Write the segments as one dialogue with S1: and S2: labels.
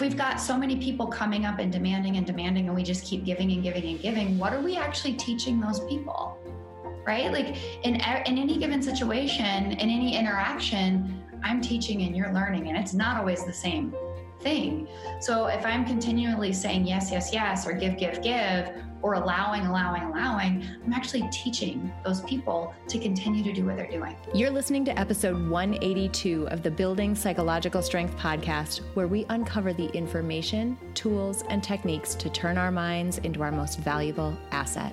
S1: we've got so many people coming up and demanding and demanding and we just keep giving and giving and giving what are we actually teaching those people? Right? Like in in any given situation in any interaction i'm teaching and you're learning and it's not always the same thing so if i'm continually saying yes yes yes or give give give or allowing, allowing, allowing, I'm actually teaching those people to continue to do what they're doing.
S2: You're listening to episode 182 of the Building Psychological Strength podcast, where we uncover the information, tools, and techniques to turn our minds into our most valuable asset.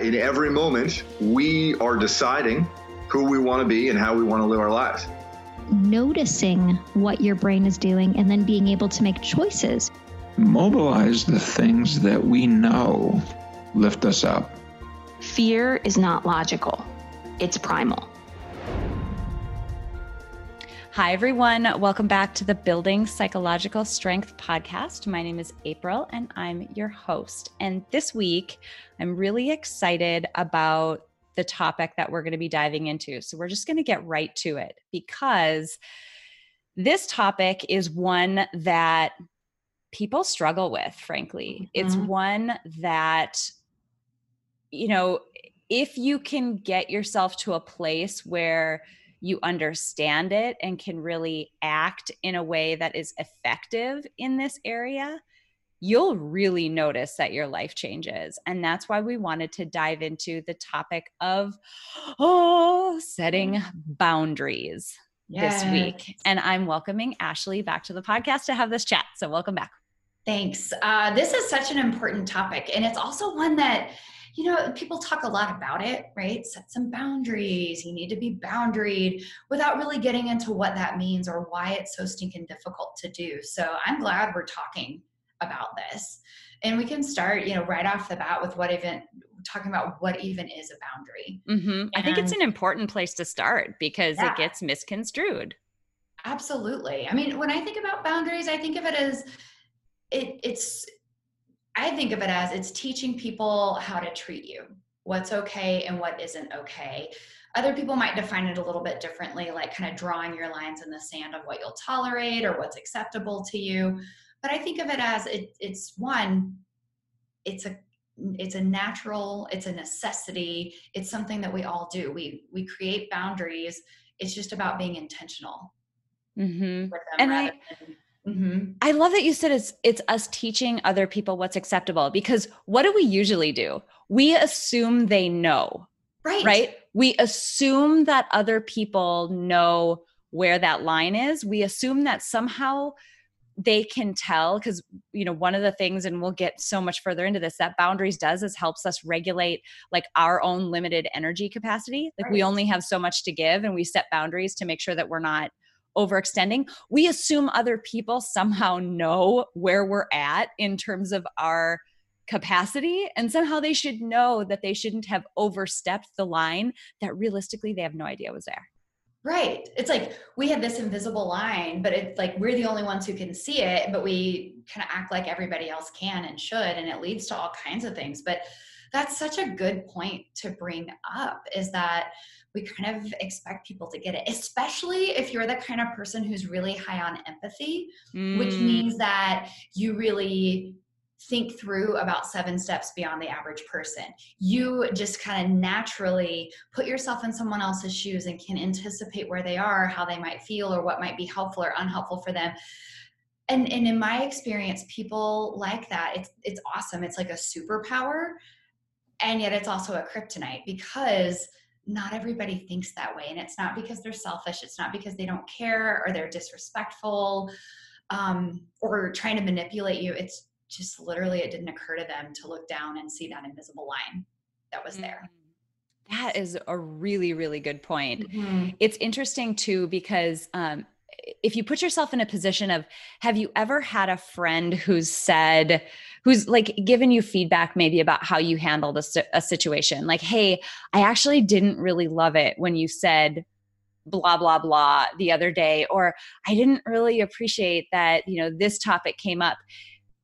S3: In every moment, we are deciding who we want to be and how we want to live our lives
S4: noticing what your brain is doing and then being able to make choices.
S5: Mobilize the things that we know lift us up.
S6: Fear is not logical, it's primal.
S2: Hi, everyone. Welcome back to the Building Psychological Strength podcast. My name is April and I'm your host. And this week, I'm really excited about the topic that we're going to be diving into. So we're just going to get right to it because this topic is one that people struggle with, frankly. Mm-hmm. It's one that, you know, if you can get yourself to a place where you understand it and can really act in a way that is effective in this area, you'll really notice that your life changes. And that's why we wanted to dive into the topic of oh, setting boundaries yes. this week. And I'm welcoming Ashley back to the podcast to have this chat. So welcome back.
S1: Thanks. Uh, this is such an important topic. And it's also one that, you know, people talk a lot about it, right? Set some boundaries. You need to be boundaried without really getting into what that means or why it's so stinking difficult to do. So I'm glad we're talking about this and we can start you know right off the bat with what even talking about what even is a boundary
S2: mm-hmm. i think it's an important place to start because yeah. it gets misconstrued
S1: absolutely i mean when i think about boundaries i think of it as it, it's i think of it as it's teaching people how to treat you what's okay and what isn't okay. Other people might define it a little bit differently like kind of drawing your lines in the sand of what you'll tolerate or what's acceptable to you. But i think of it as it, it's one it's a it's a natural it's a necessity. It's something that we all do. We we create boundaries. It's just about being intentional
S2: mm-hmm. and i than, mm-hmm. i love that you said it's it's us teaching other people what's acceptable because what do we usually do? We assume they know
S1: right.
S2: right? We assume that other people know where that line is. We assume that somehow they can tell because you know one of the things and we'll get so much further into this that boundaries does is helps us regulate like our own limited energy capacity. Like right. we only have so much to give and we set boundaries to make sure that we're not overextending we assume other people somehow know where we're at in terms of our capacity and somehow they should know that they shouldn't have overstepped the line that realistically they have no idea was there
S1: Right. It's like we have this invisible line, but it's like we're the only ones who can see it, but we kind of act like everybody else can and should, and it leads to all kinds of things. But that's such a good point to bring up is that we kind of expect people to get it, especially if you're the kind of person who's really high on empathy, mm. which means that you really think through about seven steps beyond the average person. You just kind of naturally put yourself in someone else's shoes and can anticipate where they are, how they might feel, or what might be helpful or unhelpful for them. And, and in my experience, people like that. It's it's awesome. It's like a superpower, and yet it's also a kryptonite because not everybody thinks that way. And it's not because they're selfish. It's not because they don't care or they're disrespectful um, or trying to manipulate you. It's just literally it didn't occur to them to look down and see that invisible line that was there.
S2: That is a really, really good point.
S1: Mhm.
S2: It's interesting too because um, if you put yourself in a position of, have you ever had a friend who's said, who's like given you feedback maybe about how you handled a, a situation? Like, hey, I actually didn't really love it when you said blah blah blah the other day or i didn't really appreciate that you know this topic came up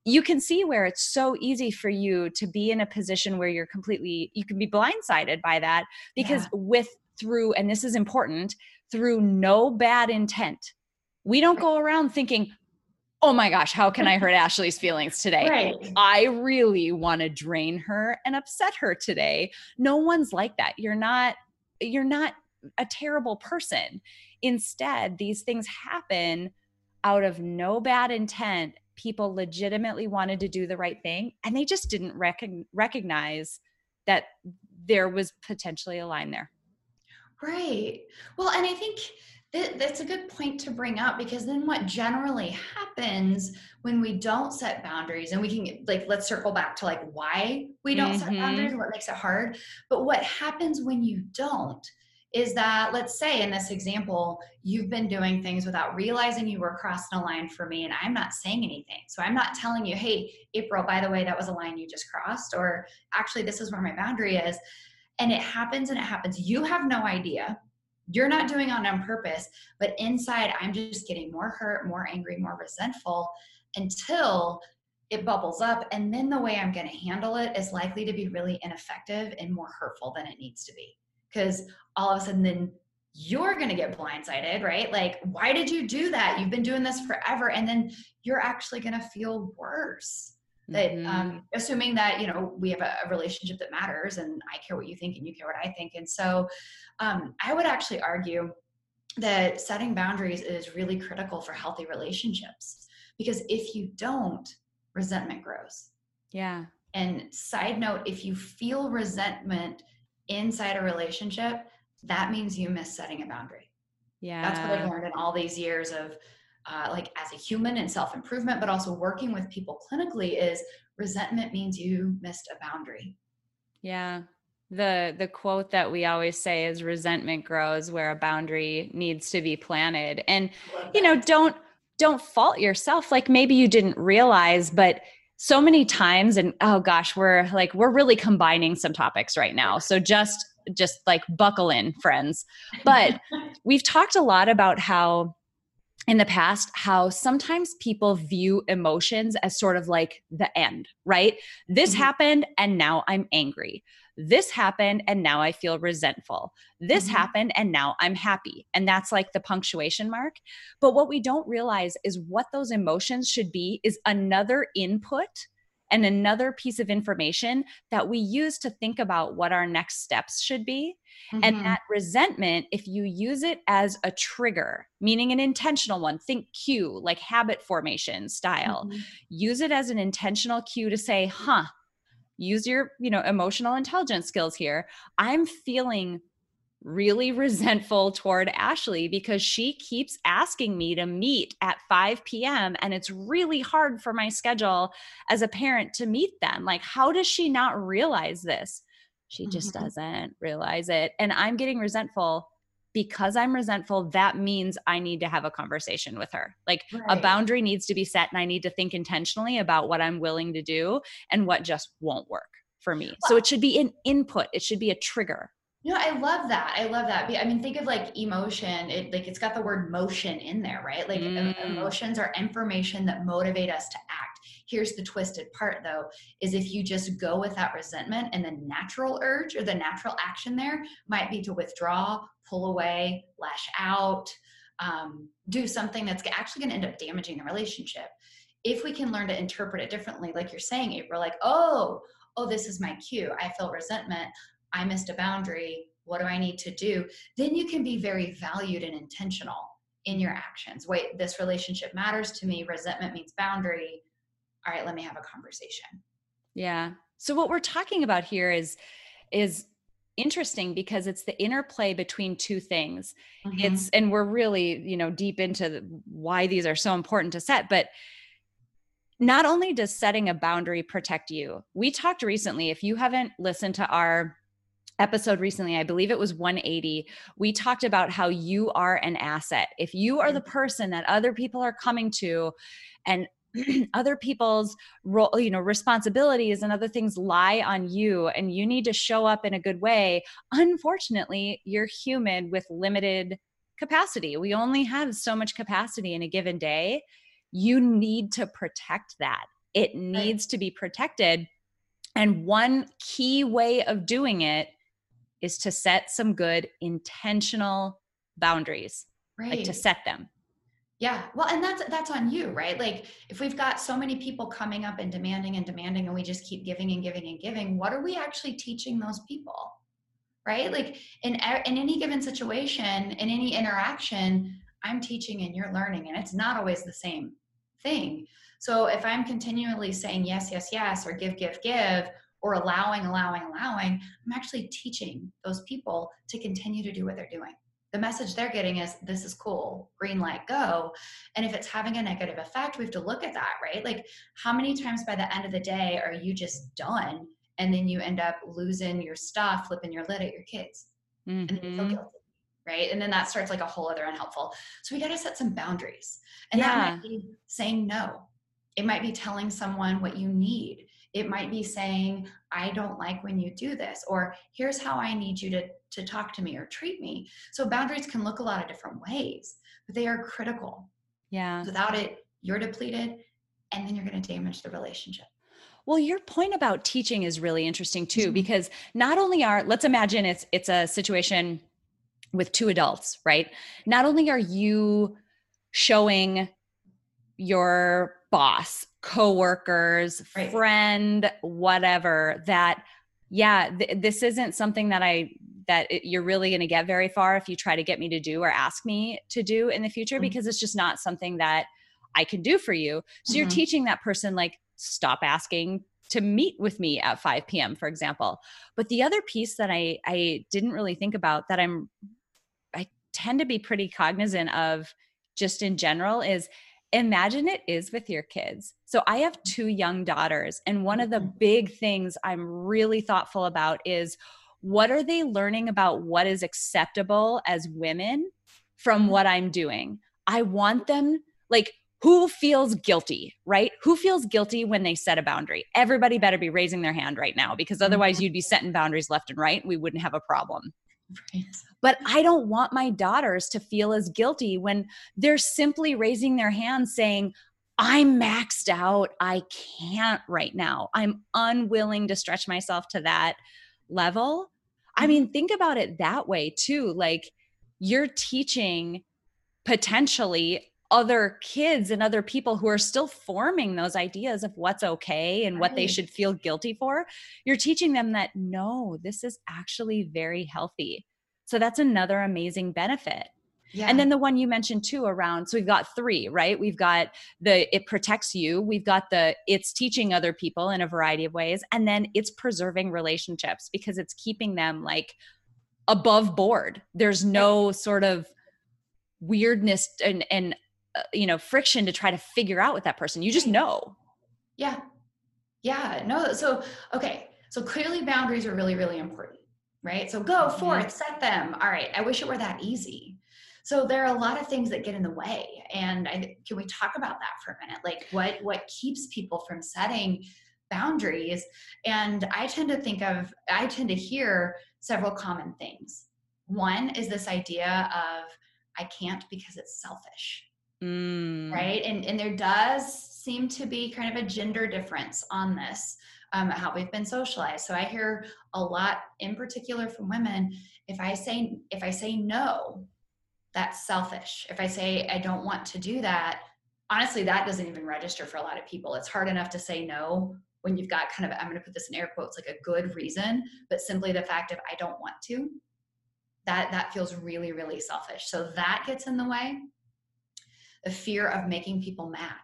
S2: you can see where it's so easy for you to be in a position where you're completely you can be blindsided by that because
S1: Yeah.
S2: with through and this is important through no bad intent. We don't go around thinking oh my gosh how can i hurt ashley's feelings today?
S1: Right.
S2: i really want to drain her and upset her today. No one's like that. You're not you're not a terrible person. Instead these things happen out of no bad intent. People legitimately wanted to do the right thing and they just didn't recog- recognize that there was potentially a line there
S1: Right. Well, and I think that that's a good point to bring up because then what generally happens when we don't set boundaries and we can like let's circle back to like why we don't set
S2: Mhm.
S1: boundaries and what makes it hard. But what happens when you don't is that let's say in this example you've been doing things without realizing you were crossing a line for me and I'm not saying anything. So I'm not telling you, "Hey, April, by the way, that was a line you just crossed," or actually this is where my boundary is and it happens and it happens. You have no idea. You're not doing it on purpose, but inside, I'm just getting more hurt, more angry, more resentful until it bubbles up. And then the way I'm going to handle it is likely to be really ineffective and more hurtful than it needs to be. Because all of a sudden, then you're going to get blindsided, right? Like, why did you do that? You've been doing this forever. And then you're actually going to feel worse that
S2: Mhm.
S1: um, assuming that you know we have a, a relationship that matters and i care what you think and you care what i think. And so um, i would actually argue that setting boundaries is really critical for healthy relationships because if you don't resentment grows.
S2: Yeah.
S1: And side note if you feel resentment inside a relationship that means you miss setting a boundary.
S2: Yeah
S1: that's what I've learned in all these years of uh, like as a human and self improvement, but also working with people clinically is resentment means you missed a boundary.
S2: Yeah. The the quote that we always say is resentment grows where a boundary needs to be planted. And you know, don't don't fault yourself like maybe you didn't realize but so many times and oh gosh, we're like we're really combining some topics right now. So just just like buckle in, friends. But we've talked a lot about how in the past how sometimes people view emotions as sort of like the end, right? This
S1: Mhm.
S2: happened and now I'm angry. This happened and now I feel resentful. This
S1: Mhm.
S2: happened and now I'm happy. And that's like the punctuation mark. But what we don't realize is what those emotions should be is another input and another piece of information that we use to think about what our next steps should be. And
S1: Mhm.
S2: that resentment, if you use it as a trigger, meaning an intentional one, think cue, like habit formation style,
S1: Mhm.
S2: use it as an intentional cue to say, huh, use your, you know, emotional intelligence skills here. I'm feeling really resentful toward Ashley because she keeps asking me to meet at 5 p.m. and it's really hard for my schedule as a parent to meet them. Like, how does she not realize this? She just
S1: Mhm.
S2: doesn't realize it. And I'm getting resentful because I'm resentful. That means I need to have a conversation with her. Like, a boundary needs to be set, and I need to think intentionally about what I'm willing to do and what just won't work for me. So it should be an input, it should be a trigger.
S1: Know, I love that. I love that. I mean, think of like emotion. It like it's got the word motion in there, right? Like
S2: Mm.
S1: emotions are information that motivate us to act. Here's the twisted part, though: is if you just go with that resentment, and the natural urge or the natural action there might be to withdraw, pull away, lash out, um, do something that's actually going to end up damaging the relationship. If we can learn to interpret it differently, like you're saying, April, like, oh, oh, this is my cue. I feel resentment. I missed a boundary. What do I need to do? Then you can be very valued and intentional in your actions. Wait, this relationship matters to me. Resentment means boundary. All right, let me have a conversation.
S2: Yeah. So what we're talking about here is is interesting because it's the interplay between two things. Mm-hmm. It's and we're really, you know, deep into the, why these are so important to set, but not only does setting a boundary protect you. We talked recently if you haven't listened to our episode recently, I believe it was 180, we talked about how you are an asset. If you are the person that other people are coming to and other people's role, you know, responsibilities and other things lie on you and you need to show up in a good way. Unfortunately, you're human with limited capacity. We only have so much capacity in a given day. You need to protect that. It needs to be protected. And one key way of doing it is to set some good intentional boundaries,
S1: Right.
S2: like to set them.
S1: Yeah. Well, and that's that's on you, right? Like if we've got so many people coming up and demanding and demanding and we just keep giving and giving and giving, what are we actually teaching those people? Right? Like in in any given situation, in any interaction, I'm teaching and you're learning and it's not always the same thing. So if I'm continually saying yes, yes, yes or give, give, give or allowing, allowing, allowing, I'm actually teaching those people to continue to do what they're doing. The message they're getting is this is cool. Green light go. And if it's having a negative effect we have to look at that right? Like how many times by the end of the day are you just done and then you end up losing your stuff flipping your lid at your kids? And then you feel
S2: Mhm.
S1: guilty right? And then that starts like a whole other unhelpful. So we got to set some boundaries. And that might be saying no. It might be telling someone what you need it might be saying i don't like when you do this or here's how i need you to to talk to me or treat me so boundaries can look a lot of different ways but they are critical
S2: Yeah.
S1: without it you're depleted and then you're going to damage the relationship
S2: Well, your point about teaching is really interesting too,
S1: Mhm.
S2: because not only are let's imagine it's it's a situation with two adults, right? Not only are you showing your boss, coworkers,
S1: Right.
S2: friend, whatever that yeah, th- this isn't something that I that it, you're really going to get very far if you try to get me to do or ask me to do in the future
S1: Mhm.
S2: because it's just not something that I can do for you. So you're
S1: Mhm.
S2: teaching that person like stop asking to meet with me at 5 p.m. for example. But the other piece that I I didn't really think about that I'm I tend to be pretty cognizant of just in general is imagine it is with your kids. So I have two young daughters and one of the
S1: Mhm.
S2: big things I'm really thoughtful about is what are they learning about what is acceptable as women from
S1: Mhm.
S2: what I'm doing? I want them like who feels guilty, right? Who feels guilty when they set a boundary? Everybody better be raising their hand right now because otherwise you'd be setting boundaries left and right. And we wouldn't have a problem.
S1: Right
S2: But I don't want my daughters to feel as guilty when they're simply raising their hands saying, I'm maxed out. I can't right now. I'm unwilling to stretch myself to that level. I mm-hmm. mean, think about it that way too. Like you're teaching potentially other kids and other people who are still forming those ideas of what's okay and what they should feel guilty for. You're teaching them that no, this is actually very healthy. So that's another amazing benefit.
S1: yeah
S2: And then the one you mentioned too around, so we've got three, right? We've got the it protects you, we've got the it's teaching other people in a variety of ways, and then it's preserving relationships because it's keeping them like above board. There's no sort of weirdness and and uh, you know friction to try to figure out with that person. You just know.
S1: Yeah. Yeah. No. So, okay. So clearly boundaries are really, really important, right? So go
S2: Mhm.
S1: forth, set them. All right. I wish it were that easy. So there are a lot of things that get in the way. And I, can we talk about that for a minute? Like what, what keeps people from setting boundaries? And I tend to think of, I tend to hear several common things. One is this idea of, I can't because it's selfish
S2: Mm.
S1: right? And and there does seem to be kind of a gender difference on this um, how we've been socialized. So i hear a lot in particular from women if i say if i say no that's selfish. If i say i don't want to do that honestly that doesn't even register for a lot of people. It's hard enough to say no when you've got kind of i'm going to put this in air quotes like a good reason but simply the fact of i don't want to that that feels really really selfish. So that gets in the way the fear of making people mad.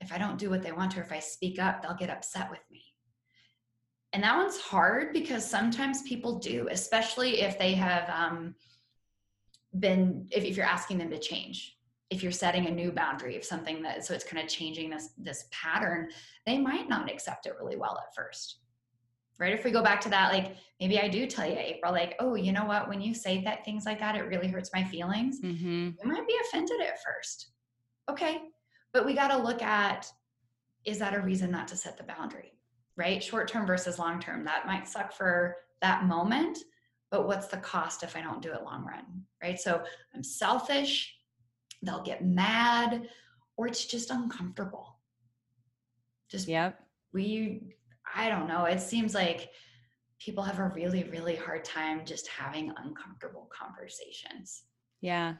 S1: If I don't do what they want or if I speak up, they'll get upset with me. And that one's hard because sometimes people do, especially if they have um, been, if, if you're asking them to change. If you're setting a new boundary of something that, so it's kind of changing this this pattern, they might not accept it really well at first, right? If we go back to that, like maybe I do tell you, April, like, oh, you know what? When you say that things like that, it really hurts my feelings.
S2: Mm-hmm.
S1: You might be offended at first. Okay. But we got to look at is that a reason not to set the boundary, right? Short term versus long term. That might suck for that moment, but what's the cost if I don't do it long run, right? So I'm selfish, they'll get mad, or it's just uncomfortable. Just,
S2: yep.
S1: We, I don't know. It seems like people have a really, really hard time just having uncomfortable conversations.
S2: Yeah.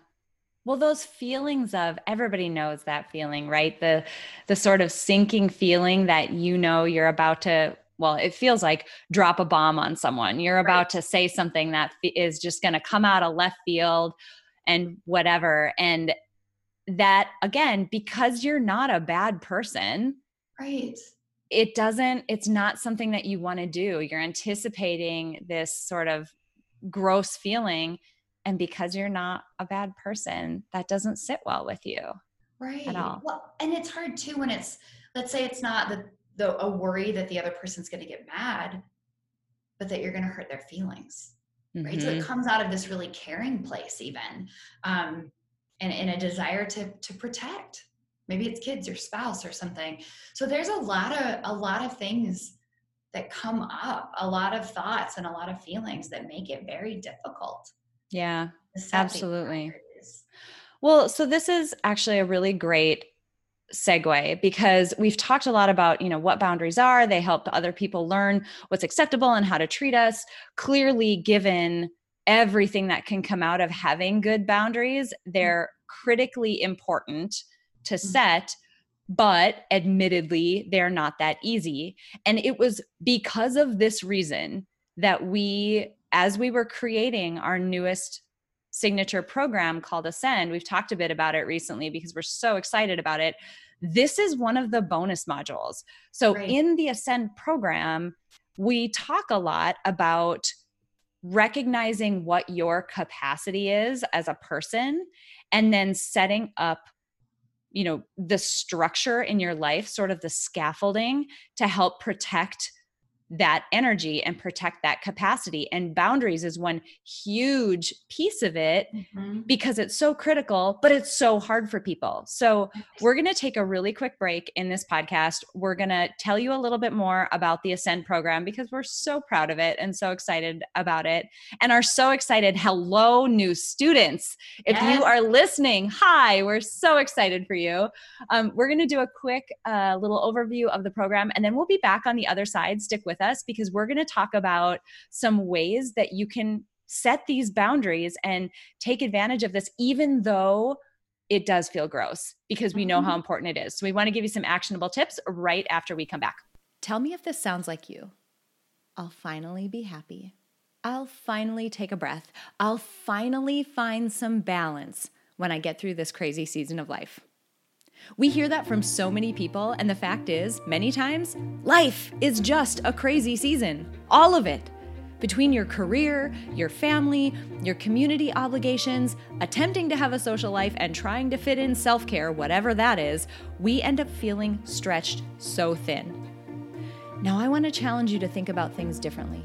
S2: Well, those feelings of everybody knows that feeling, right? The the sort of sinking feeling that you know you're about to well, it feels like drop a bomb on someone. You're about right. to say something that is just going to come out of left field and whatever. And that again, because you're not a bad person,
S1: right?
S2: It doesn't, it's not something that you want to do. You're anticipating this sort of gross feeling. And because you're not a bad person, that doesn't sit well with you.
S1: Right.
S2: At all.
S1: Well, and it's hard too when it's, let's say it's not the the a worry that the other person's going to get mad but that you're going to hurt their feelings mm-hmm. right so it mm-hmm. comes out of this really caring place even um and in a desire to to protect maybe it's kids or spouse or something. So there's a lot of a lot of things that come up a lot of thoughts and a lot of feelings that make it very difficult.
S2: Yeah absolutely. well so this is actually a really great segue because we've talked a lot about you know what boundaries are. They help other people learn what's acceptable and how to treat us. Clearly given everything that can come out of having good boundaries mm-hmm. they're critically important to mm-hmm. set but admittedly they're not that easy and it was because of this reason that we as we were creating our newest signature program called Ascend. We've talked a bit about it recently because we're so excited about it. This is one of the bonus modules. So, right. in the Ascend program, we talk a lot about recognizing what your capacity is as a person and then setting up you know the structure in your life sort of the scaffolding to help protect that energy and protect that capacity. And boundaries is one huge piece of it mm-hmm. because it's so critical, but it's so hard for people. So, we're going to take a really quick break in this podcast. We're going to tell you a little bit more about the Ascend program because we're so proud of it and so excited about it and are so excited. Hello, new students. If yes. you are listening, hi, we're so excited for you. Um, we're going to do a quick uh, little overview of the program and then we'll be back on the other side. Stick with us because we're going to talk about some ways that you can set these boundaries and take advantage of this, even though it does feel gross because we know how mm-hmm. important it is. So, we want to give you some actionable tips right after we come back.
S7: Tell me if this sounds like you. I'll finally be happy. I'll finally take a breath. I'll finally find some balance when I get through this crazy season of life. We hear that from so many people, and the fact is, many times, life is just a crazy season. All of it. Between your career, your family, your community obligations, attempting to have a social life, and trying to fit in self care, whatever that is, we end up feeling stretched so thin. Now, I want to challenge you to think about things differently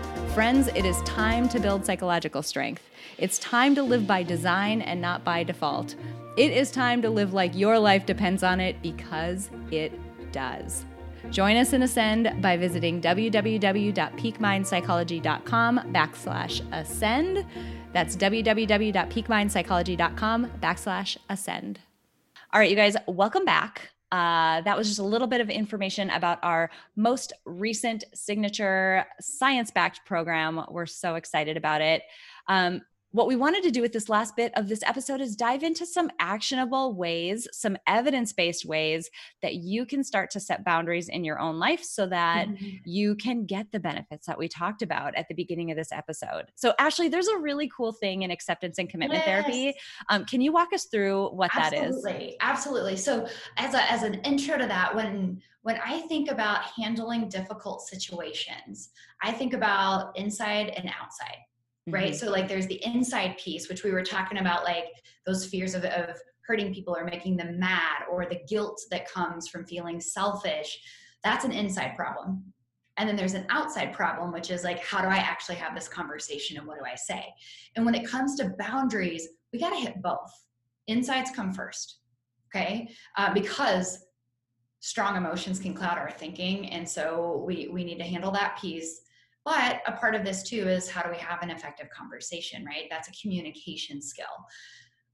S7: Friends, it is time to build psychological strength. It's time to live by design and not by default. It is time to live like your life depends on it because it does. Join us in Ascend by visiting www.peakmindpsychology.com backslash ascend. That's www.peakmindpsychology.com backslash ascend.
S2: All right, you guys, welcome back. Uh, that was just a little bit of information about our most recent signature science backed program. We're so excited about it. Um, what we wanted to do with this last bit of this episode is dive into some actionable ways, some evidence based ways that you can start to set boundaries in your own life so that mm-hmm. you can get the benefits that we talked about at the beginning of this episode. So, Ashley, there's a really cool thing in acceptance and commitment yes. therapy. Um, can you walk us through what that is?
S1: absolutely,
S2: that is?
S1: Absolutely. So, as, a, as an intro to that, when when I think about handling difficult situations, I think about inside and outside right? Mm-hmm. so like there's the inside piece which we were talking about like those fears of, of hurting people or making them mad or the guilt that comes from feeling selfish. That's an inside problem. And then there's an outside problem which is like how do i actually have this conversation and what do i say? And when it comes to boundaries we got to hit both. Insides come first okay? Uh, because strong emotions can cloud our thinking and so we we need to handle that piece but a part of this too is how do we have an effective conversation, right? That's a communication skill.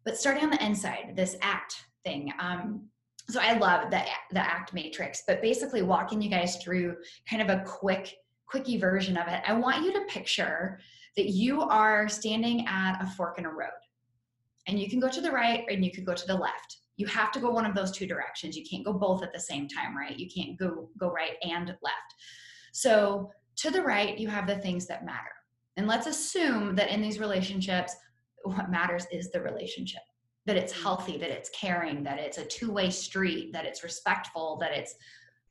S1: But starting on the inside, this ACT thing. Um, so I love the the ACT matrix, but basically walking you guys through kind of a quick quickie version of it. I want you to picture that you are standing at a fork in a road. And you can go to the right and you could go to the left. You have to go one of those two directions. You can't go both at the same time, right? You can't go go right and left. So to the right, you have the things that matter. And let's assume that in these relationships, what matters is the relationship that it's mm-hmm. healthy, that it's caring, that it's a two way street, that it's respectful, that it's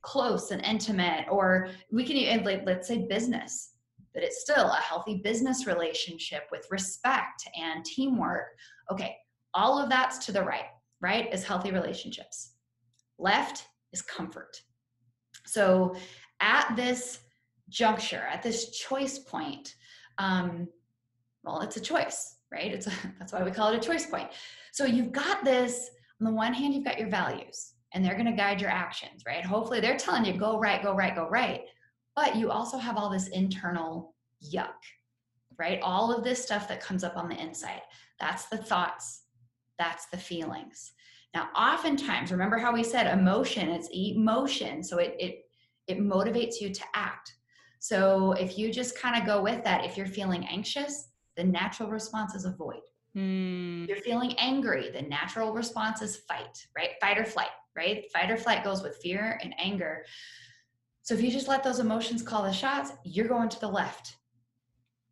S1: close and intimate. Or we can even, let's say, business, that it's still a healthy business relationship with respect and teamwork. Okay, all of that's to the right, right? Is healthy relationships. Left is comfort. So at this juncture, at this choice point, um, well, it's a choice, right? It's a, that's why we call it a choice point. So you've got this. On the one hand, you've got your values, and they're going to guide your actions, right? Hopefully, they're telling you go right, go right, go right. But you also have all this internal yuck, right? All of this stuff that comes up on the inside. That's the thoughts. That's the feelings. Now, oftentimes, remember how we said emotion, it's emotion. So it, it, it motivates you to act. So if you just kind of go with that, if you're feeling anxious, the natural response is avoid. Mm. You're feeling angry, the natural response is fight, right? Fight or flight, right? Fight or flight goes with fear and anger. So if you just let those emotions call the shots, you're going to the left.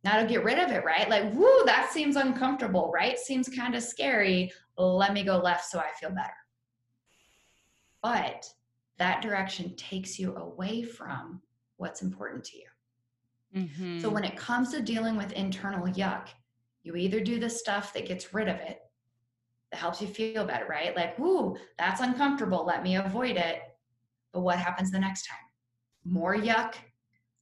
S1: Now to get rid of it, right? Like, woo, that seems uncomfortable, right? Seems kind of scary. Let me go left so I feel better. But that direction takes you away from what's important to you. Mm-hmm. So when it comes to dealing with internal yuck, you either do the stuff that gets rid of it, that helps you feel better, right? Like, whoo, that's uncomfortable. Let me avoid it. But what happens the next time? More yuck.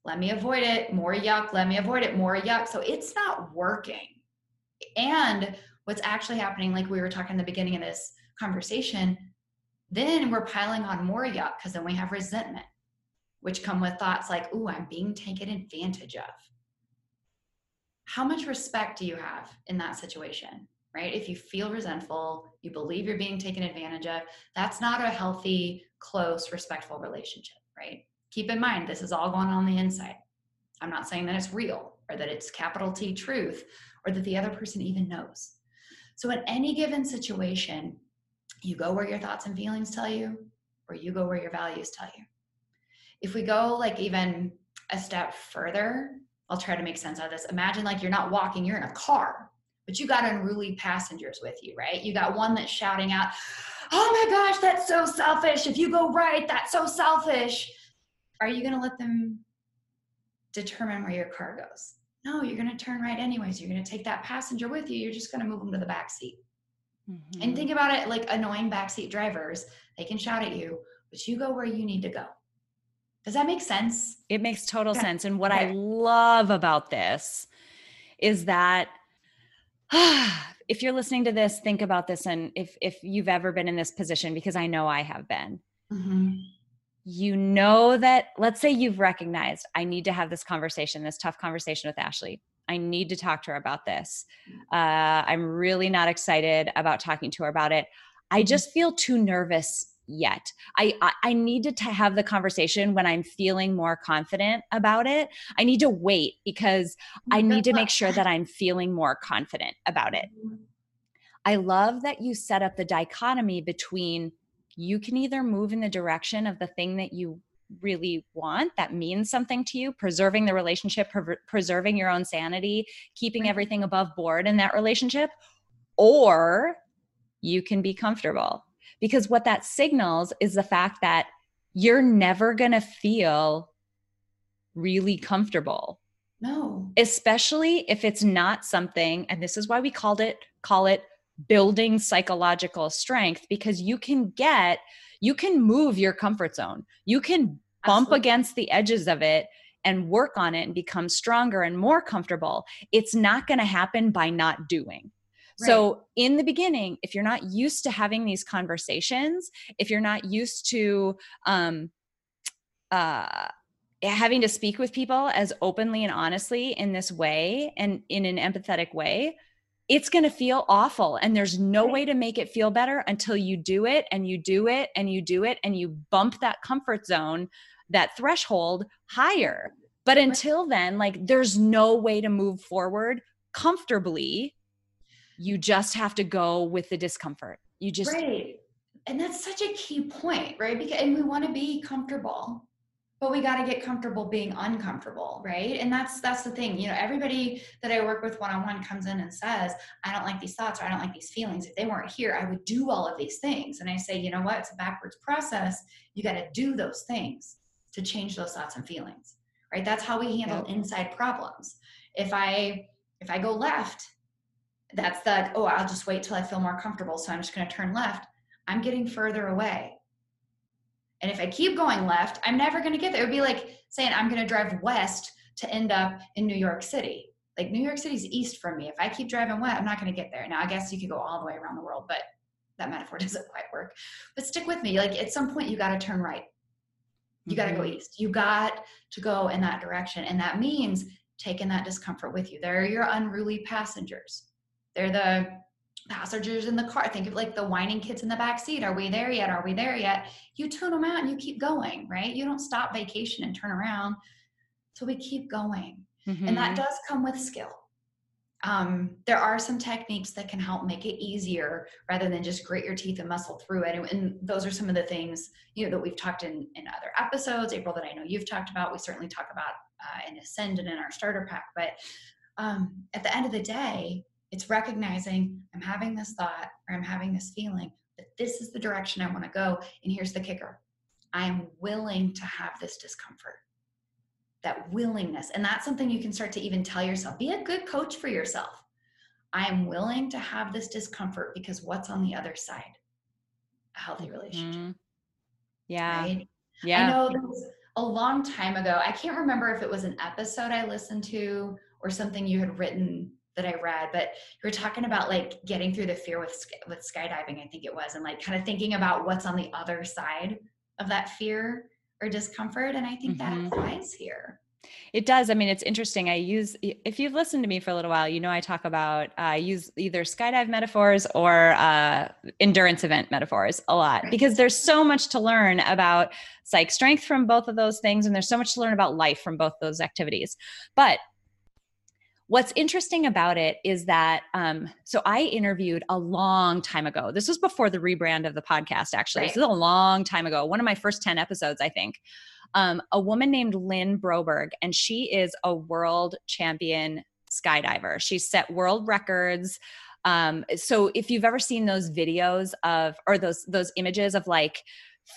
S1: Let me avoid it. More yuck. Let me avoid it. More yuck. So it's not working. And what's actually happening, like we were talking in the beginning of this conversation, then we're piling on more yuck because then we have resentment which come with thoughts like, "Ooh, I'm being taken advantage of." How much respect do you have in that situation? Right? If you feel resentful, you believe you're being taken advantage of, that's not a healthy, close, respectful relationship, right? Keep in mind, this is all going on the inside. I'm not saying that it's real or that it's capital T truth or that the other person even knows. So, in any given situation, you go where your thoughts and feelings tell you, or you go where your values tell you. If we go like even a step further, I'll try to make sense out of this. Imagine like you're not walking, you're in a car, but you got unruly passengers with you, right? You got one that's shouting out, Oh my gosh, that's so selfish. If you go right, that's so selfish. Are you going to let them determine where your car goes? No, you're going to turn right anyways. You're going to take that passenger with you. You're just going to move them to the back seat. Mm-hmm. And think about it like annoying backseat drivers. They can shout at you, but you go where you need to go. Does that make sense?
S2: It makes total yeah. sense. And what okay. I love about this is that if you're listening to this, think about this. And if, if you've ever been in this position, because I know I have been, mm-hmm. you know that, let's say you've recognized, I need to have this conversation, this tough conversation with Ashley. I need to talk to her about this. Uh, I'm really not excited about talking to her about it. I mm-hmm. just feel too nervous yet. I, I, I needed to have the conversation when I'm feeling more confident about it. I need to wait because I need to make sure that I'm feeling more confident about it. Mm-hmm. I love that you set up the dichotomy between you can either move in the direction of the thing that you really want that means something to you preserving the relationship pre- preserving your own sanity keeping everything above board in that relationship or you can be comfortable because what that signals is the fact that you're never going to feel really comfortable.
S1: No.
S2: Especially if it's not something and this is why we called it call it building psychological strength because you can get you can move your comfort zone. You can bump Absolutely. against the edges of it and work on it and become stronger and more comfortable. It's not going to happen by not doing. So, in the beginning, if you're not used to having these conversations, if you're not used to um, uh, having to speak with people as openly and honestly in this way and in an empathetic way, it's going to feel awful. And there's no way to make it feel better until you do it and you do it and you do it and you bump that comfort zone, that threshold higher. But until then, like, there's no way to move forward comfortably you just have to go with the discomfort. You just
S1: right. And that's such a key point right? Because and we want to be comfortable but we got to get comfortable being uncomfortable right? And that's that's the thing you know everybody that i work with one-on-one comes in and says i don't like these thoughts or i don't like these feelings. If they weren't here i would do all of these things. And i say you know what? It's a backwards process. You got to do those things to change those thoughts and feelings. Right? That's how we handle yep. inside problems. If i if i go left that's the oh i'll just wait till i feel more comfortable so i'm just going to turn left. I'm getting further away. And if i keep going left i'm never going to get there. It would be like saying i'm going to drive west to end up in new york city. Like new york city's east from me. If i keep driving west i'm not going to get there. Now i guess you could go all the way around the world but that metaphor doesn't quite work. But stick with me. Like at some point you got to turn right. You got to go mm-hmm. east. You got to go in that direction. And that means taking that discomfort with you. There are your unruly passengers they're the passengers in the car. Think of like the whining kids in the back seat. Are we there yet? Are we there yet? You tune them out and you keep going, right? You don't stop vacation and turn around. So we keep going. Mm-hmm. And that mm-hmm. does come with skill. Um, there are some techniques that can help make it easier rather than just grit your teeth and muscle through it. And, and those are some of the things you know that we've talked in in other episodes, April, that I know you've talked about. We certainly talk about uh, in Ascend and in our starter pack. But um, at the end of the day, it's recognizing I'm having this thought or I'm having this feeling, but this is the direction I want to go. And here's the kicker I am willing to have this discomfort. That willingness. And that's something you can start to even tell yourself. Be a good coach for yourself. I am willing to have this discomfort because what's on the other side? A healthy relationship. Mm-hmm.
S2: Yeah.
S1: Right?
S2: Yeah.
S1: I know a long time ago. I can't remember if it was an episode I listened to or something you had written that I read, but you were talking about like getting through the fear with with skydiving, I think it was, and like kind of thinking about what's on the other side of that fear or discomfort, and I think mm-hmm. that applies here.
S2: It does. I mean, it's interesting. I use, if you've listened to me for a little while, you know, I talk about, uh, use either skydive metaphors or uh, endurance event metaphors a lot because there's so much to learn about psych strength from both of those things. And there's so much to learn about life from both those activities. But what's interesting about it is that um, so i interviewed a long time ago this was before the rebrand of the podcast actually right. this is a long time ago one of my first 10 episodes i think um, a woman named Lynn Broberg, and she is a world champion skydiver. She's set world records. Um, so if you've ever seen those videos of or those those images of like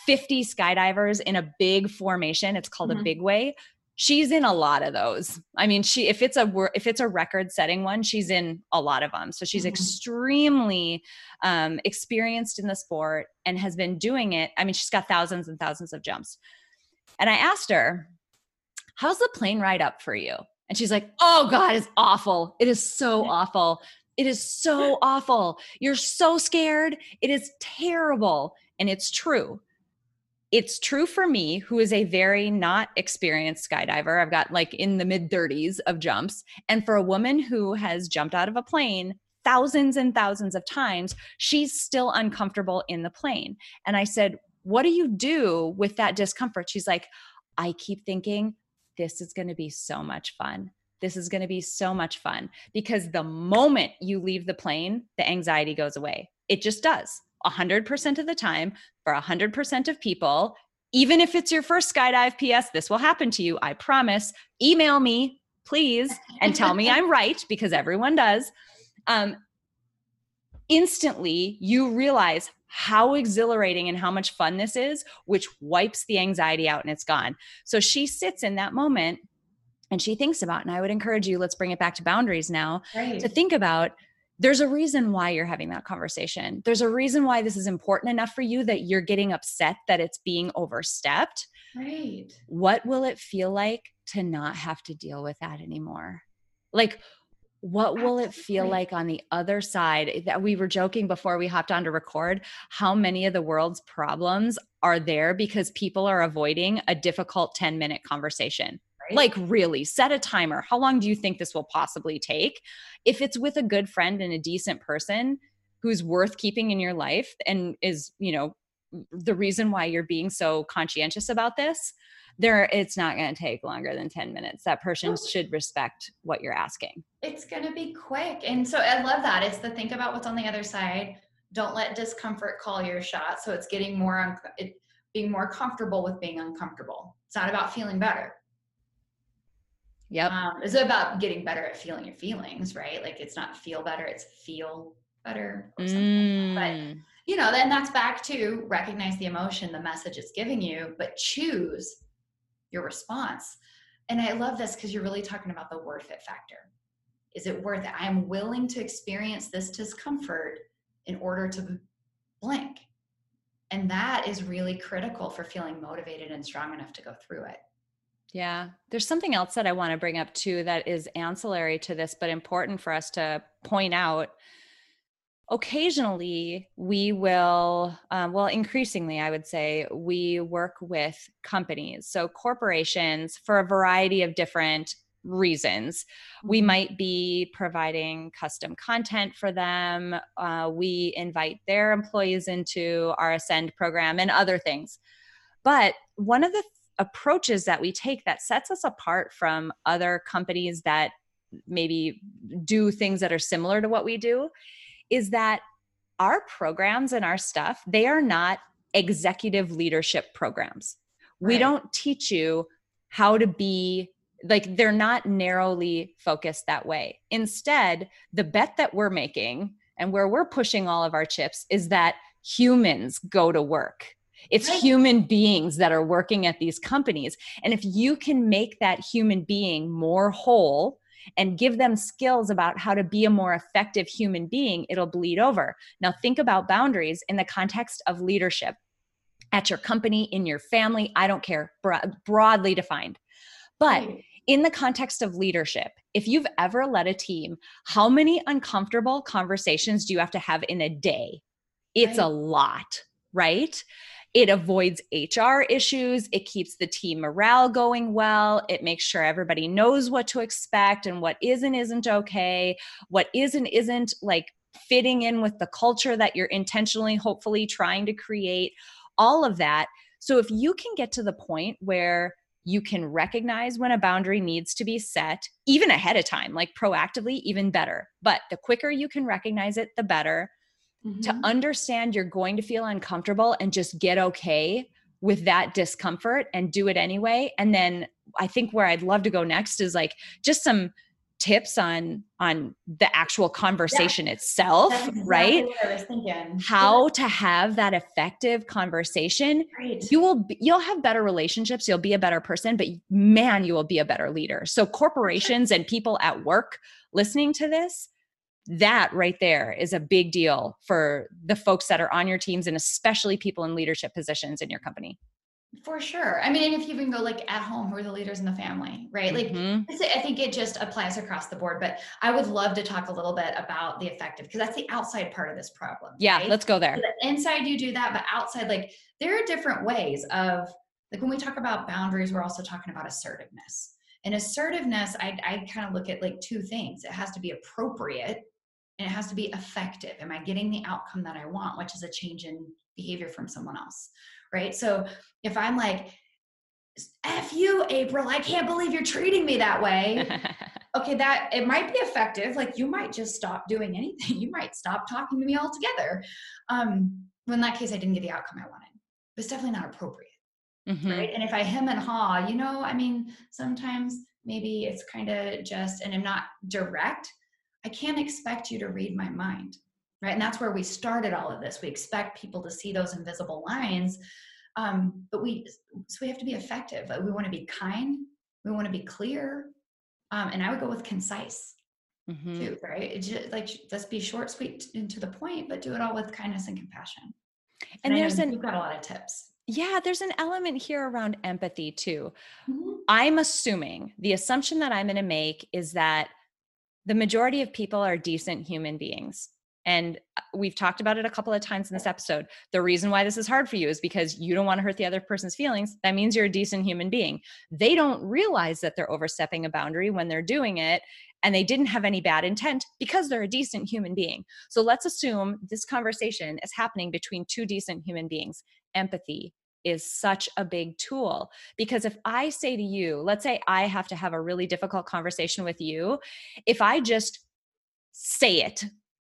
S2: 50 skydivers in a big formation, it's called mm-hmm. a big way. She's in a lot of those. I mean, she if it's a if it's a record setting one, she's in a lot of them. So she's mm-hmm. extremely um, experienced in the sport and has been doing it. I mean, she's got thousands and thousands of jumps. And I asked her, How's the plane ride up for you? And she's like, Oh God, it's awful. It is so awful. It is so awful. You're so scared. It is terrible. And it's true. It's true for me, who is a very not experienced skydiver. I've got like in the mid 30s of jumps. And for a woman who has jumped out of a plane thousands and thousands of times, she's still uncomfortable in the plane. And I said, what do you do with that discomfort? She's like, I keep thinking, this is going to be so much fun. This is going to be so much fun because the moment you leave the plane, the anxiety goes away. It just does. 100% of the time for 100% of people, even if it's your first skydive PS, this will happen to you. I promise. Email me, please, and tell me I'm right because everyone does. Um, instantly, you realize how exhilarating and how much fun this is, which wipes the anxiety out and it's gone. So she sits in that moment and she thinks about, and I would encourage you, let's bring it back to boundaries now, right. to think about there's a reason why you're having that conversation. There's a reason why this is important enough for you that you're getting upset that it's being overstepped.
S1: Right.
S2: What will it feel like to not have to deal with that anymore? Like, what will it feel like on the other side that we were joking before we hopped on to record how many of the world's problems are there because people are avoiding a difficult 10 minute conversation right. like really set a timer. How long do you think this will possibly take? If it's with a good friend and a decent person who's worth keeping in your life and is you know the reason why you're being so conscientious about this there it's not going to take longer than 10 minutes. That person should respect what you're asking.
S1: It's going to be quick and so i love that. It's the think about what's on the other side. Don't let discomfort call your shot so it's getting more un- it, being more comfortable with being uncomfortable. It's not about feeling better
S2: Yep.
S1: Um, it's about getting better at feeling your feelings, right? Like it's not feel better, it's feel better or something. Mm. But you know, then that's back to recognize the emotion, the message it's giving you, but choose your response. And I love this because you're really talking about the worth it factor. Is it worth it? I'm willing to experience this discomfort in order to blank. And that is really critical for feeling motivated and strong enough to go through it.
S2: Yeah. There's something else that I want to bring up too that is ancillary to this, but important for us to point out occasionally we will um, well increasingly i would say we work with companies so corporations for a variety of different reasons we mm-hmm. might be providing custom content for them uh, we invite their employees into our ascend program and other things but one of the th- approaches that we take that sets us apart from other companies that maybe do things that are similar to what we do is that our programs and our stuff, they are not executive leadership programs. Right. We don't teach you how to be like they're not narrowly focused that way. Instead, the bet that we're making and where we're pushing all of our chips is that humans go to work. It's right. human beings that are working at these companies. And if you can make that human being more whole and give them skills about how to be a more effective human being, it'll bleed over. Now, think about boundaries in the context of leadership at your company, in your family, I don't care, broadly defined. But in the context of leadership, if you've ever led a team, how many uncomfortable conversations do you have to have in a day? It's right. a lot, right? It avoids HR issues. It keeps the team morale going well. It makes sure everybody knows what to expect and what is and isn't okay, what is and isn't like fitting in with the culture that you're intentionally, hopefully, trying to create, all of that. So if you can get to the point where you can recognize when a boundary needs to be set, even ahead of time, like proactively, even better. But the quicker you can recognize it, the better. Mm-hmm. To understand you're going to feel uncomfortable and just get okay with that discomfort and do it anyway. And then I think where I'd love to go next is like just some tips on on the actual conversation yeah. itself exactly right how to have that effective conversation right. you will you'll have better relationships you'll be a better person but man you will be a better leader so corporations and people at work listening to this that right there is a big deal for the folks that are on your teams and especially people in leadership positions in your company
S1: for sure. I mean, and if you even go like at home, who are the leaders in the family, right? Like, mm-hmm. I think it just applies across the board. But I would love to talk a little bit about the effective because that's the outside part of this problem.
S2: Yeah, right? let's go there.
S1: So inside, you do that, but outside, like, there are different ways of like when we talk about boundaries, we're also talking about assertiveness. And assertiveness, I, I kind of look at like two things. It has to be appropriate and it has to be effective. Am I getting the outcome that I want, which is a change in behavior from someone else? right? So if I'm like, F you, April, I can't believe you're treating me that way. okay, that it might be effective. Like you might just stop doing anything. You might stop talking to me altogether. Um, well, in that case, I didn't get the outcome I wanted. But it's definitely not appropriate. Mm-hmm. Right. And if I hem and haw, you know, I mean, sometimes maybe it's kind of just, and I'm not direct, I can't expect you to read my mind right? And that's where we started all of this. We expect people to see those invisible lines, um, but we so we have to be effective. We want to be kind. We want to be clear, um, and I would go with concise mm-hmm. too, right? It just, like let's be short, sweet, and to the point, but do it all with kindness and compassion.
S2: And, and there's an
S1: you've got a lot of tips.
S2: Yeah, there's an element here around empathy too. Mm-hmm. I'm assuming the assumption that I'm going to make is that the majority of people are decent human beings and uh, we've talked about it a couple of times in this episode. The reason why this is hard for you is because you don't want to hurt the other person's feelings. That means you're a decent human being. They don't realize that they're overstepping a boundary when they're doing it, and they didn't have any bad intent because they're a decent human being. So let's assume this conversation is happening between two decent human beings. Empathy is such a big tool because if I say to you, let's say I have to have a really difficult conversation with you, if I just say it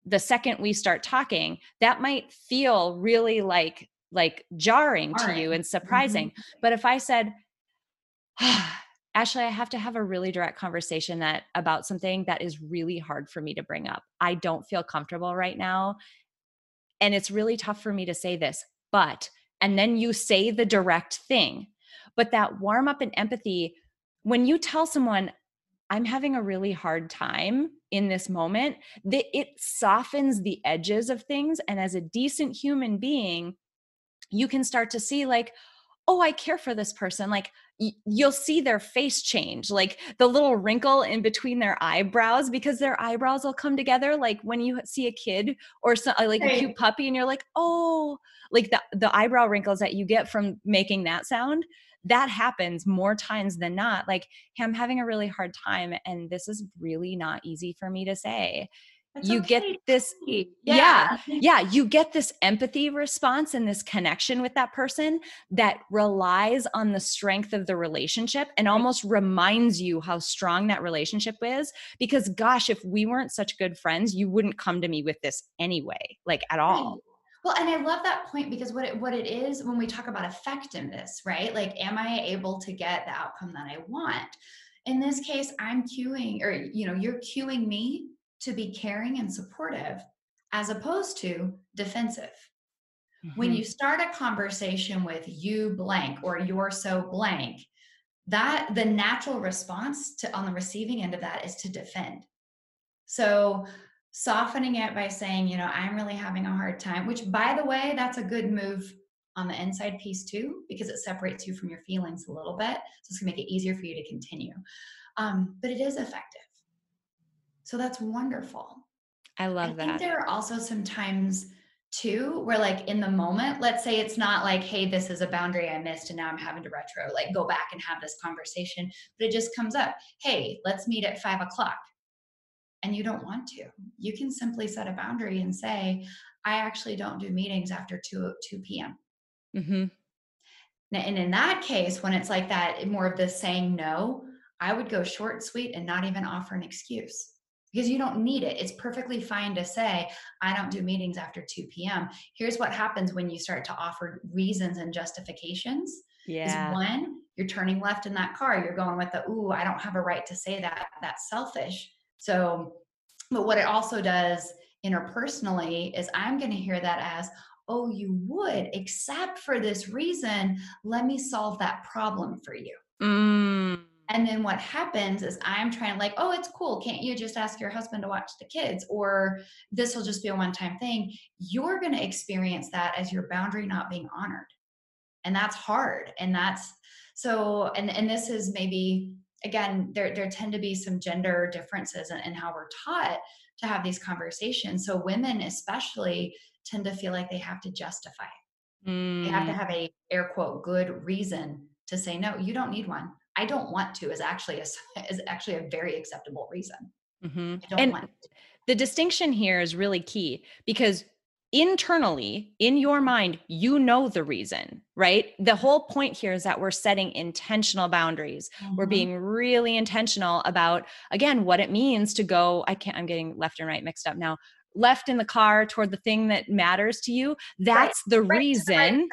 S2: the second we start talking that might feel really like like jarring to you and surprising. Mm-hmm. but if i said ah, ashley i have to have a really direct conversation that about something that is really hard for me to bring up. I don't feel comfortable right now and it's really tough for me to say this but and then you say the direct thing. But that warm up and empathy when you tell someone i'm having a really hard time in this moment that it softens the edges of things and as a decent human being you can start to see like oh i care for this person like you'll see their face change like the little wrinkle in between their eyebrows because their eyebrows will come together like when you see a kid or so, uh, like right. a cute puppy and you're like oh like the, the eyebrow wrinkles that you get from making that sound that happens more times than not like hey i'm having a really hard time and this is really not easy for me to say That's you okay. get this yeah. yeah yeah you get this empathy response and this connection with that person that relies on the strength of the relationship and almost reminds you how strong that relationship is because gosh if we weren't such good friends you wouldn't come to me with this anyway like at all
S1: well, and I love that point because what it, what it is when we talk about effectiveness, right? Like, am I able to get the outcome that I want? In this case, I'm cueing, or you know, you're cueing me to be caring and supportive, as opposed to defensive. Mm-hmm. When you start a conversation with you blank or you're so blank, that the natural response to on the receiving end of that is to defend. So softening it by saying, you know, I'm really having a hard time, which by the way, that's a good move on the inside piece too, because it separates you from your feelings a little bit. So it's gonna make it easier for you to continue. Um, but it is effective. So that's wonderful.
S2: I love
S1: I
S2: that.
S1: think there are also some times too where like in the moment let's say it's not like hey this is a boundary i missed and now i'm having to retro like go back and have this conversation but it just comes up hey let's meet at five o'clock and you don't want to you can simply set a boundary and say i actually don't do meetings after 2 2 p.m mm-hmm. and in that case when it's like that more of the saying no i would go short and sweet and not even offer an excuse because you don't need it. It's perfectly fine to say, I don't do meetings after 2 p.m. Here's what happens when you start to offer reasons and justifications. Yeah. Is one, you're turning left in that car. You're going with the, ooh, I don't have a right to say that. That's selfish. So, but what it also does interpersonally is I'm going to hear that as, oh, you would, except for this reason. Let me solve that problem for you. Mm and then what happens is I'm trying to like, oh, it's cool. Can't you just ask your husband to watch the kids? Or this will just be a one time thing. You're going to experience that as your boundary not being honored. And that's hard. And that's so, and, and this is maybe, again, there, there tend to be some gender differences in, in how we're taught to have these conversations. So women, especially, tend to feel like they have to justify. Mm. They have to mm. have a air quote good reason to say no. You don't need one. I don't want to is actually a, is actually a very acceptable reason. Mm-hmm. I don't
S2: and want. The distinction here is really key because internally in your mind you know the reason right the whole point here is that we're setting intentional boundaries mm-hmm. we're being really intentional about again what it means to go i can't i'm getting left and right mixed up now left in the car toward the thing that matters to you that's right. the right. reason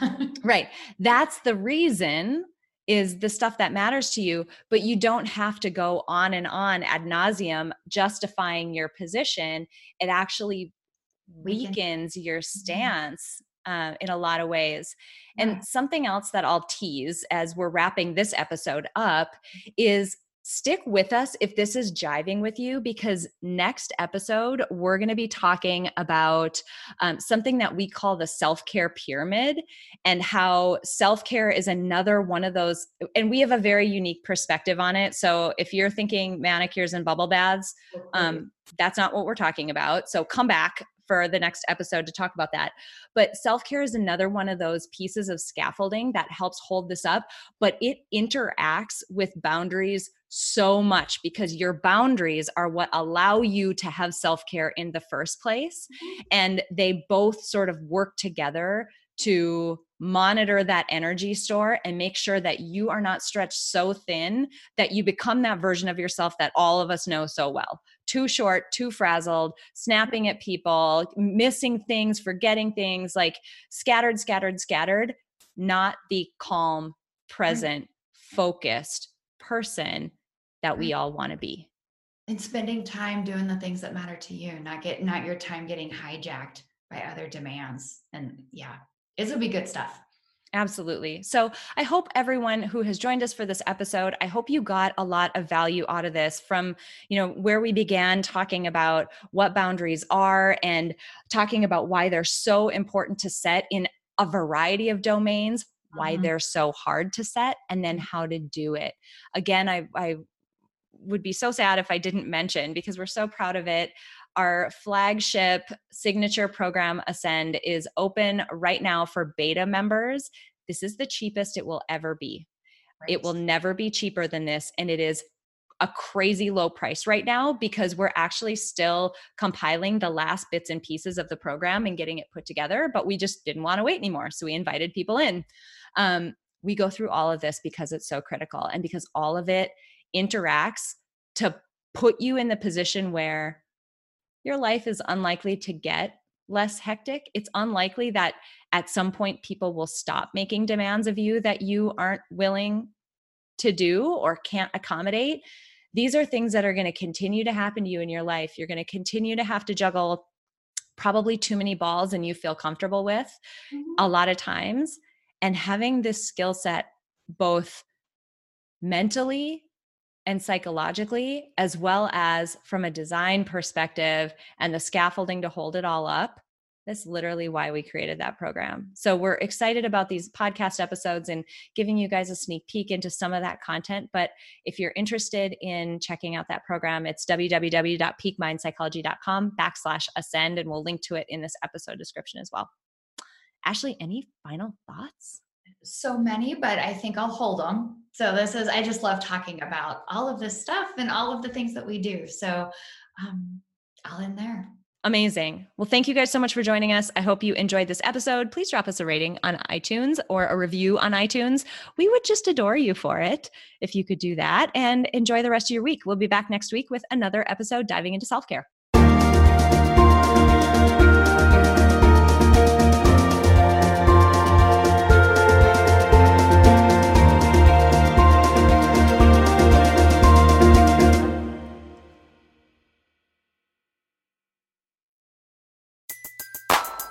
S2: right that's the reason is the stuff that matters to you, but you don't have to go on and on ad nauseam justifying your position. It actually weakens your mm-hmm. stance uh, in a lot of ways. And something else that I'll tease as we're wrapping this episode up is stick with us if this is jiving with you because next episode we're going to be talking about um, something that we call the self-care pyramid and how self-care is another one of those and we have a very unique perspective on it. So if you're thinking manicures and bubble baths um, that's not what we're talking about. So come back for the next episode to talk about that. But self care is another one of those pieces of scaffolding that helps hold this up, but it interacts with boundaries so much because your boundaries are what allow you to have self care in the first place. Mm-hmm. And they both sort of work together to monitor that energy store and make sure that you are not stretched so thin that you become that version of yourself that all of us know so well. Too short, too frazzled, snapping at people, missing things, forgetting things, like scattered, scattered, scattered, not the calm, present, focused person that we all want to be.
S1: And spending time doing the things that matter to you, not get not your time getting hijacked by other demands. And yeah, this will be good stuff.
S2: Absolutely. So I hope everyone who has joined us for this episode, I hope you got a lot of value out of this from, you know, where we began talking about what boundaries are and talking about why they're so important to set in a variety of domains, why mm-hmm. they're so hard to set, and then how to do it. Again, I, I would be so sad if I didn't mention because we're so proud of it. Our flagship signature program, Ascend, is open right now for beta members. This is the cheapest it will ever be. Right. It will never be cheaper than this. And it is a crazy low price right now because we're actually still compiling the last bits and pieces of the program and getting it put together, but we just didn't want to wait anymore. So we invited people in. Um, we go through all of this because it's so critical and because all of it interacts to put you in the position where your life is unlikely to get less hectic. It's unlikely that at some point people will stop making demands of you that you aren't willing to do or can't accommodate. These are things that are going to continue to happen to you in your life. You're going to continue to have to juggle probably too many balls and you feel comfortable with mm-hmm. a lot of times. And having this skill set, both mentally and psychologically, as well as from a design perspective and the scaffolding to hold it all up, That's literally why we created that program. So we're excited about these podcast episodes and giving you guys a sneak peek into some of that content. But if you're interested in checking out that program, it's www.peakmindpsychology.com backslash ascend, and we'll link to it in this episode description as well. Ashley, any final thoughts?
S1: So many, but I think I'll hold them. So this is, I just love talking about all of this stuff and all of the things that we do. So um, I'll end there.
S2: Amazing. Well, thank you guys so much for joining us. I hope you enjoyed this episode. Please drop us a rating on iTunes or a review on iTunes. We would just adore you for it if you could do that and enjoy the rest of your week. We'll be back next week with another episode diving into self care.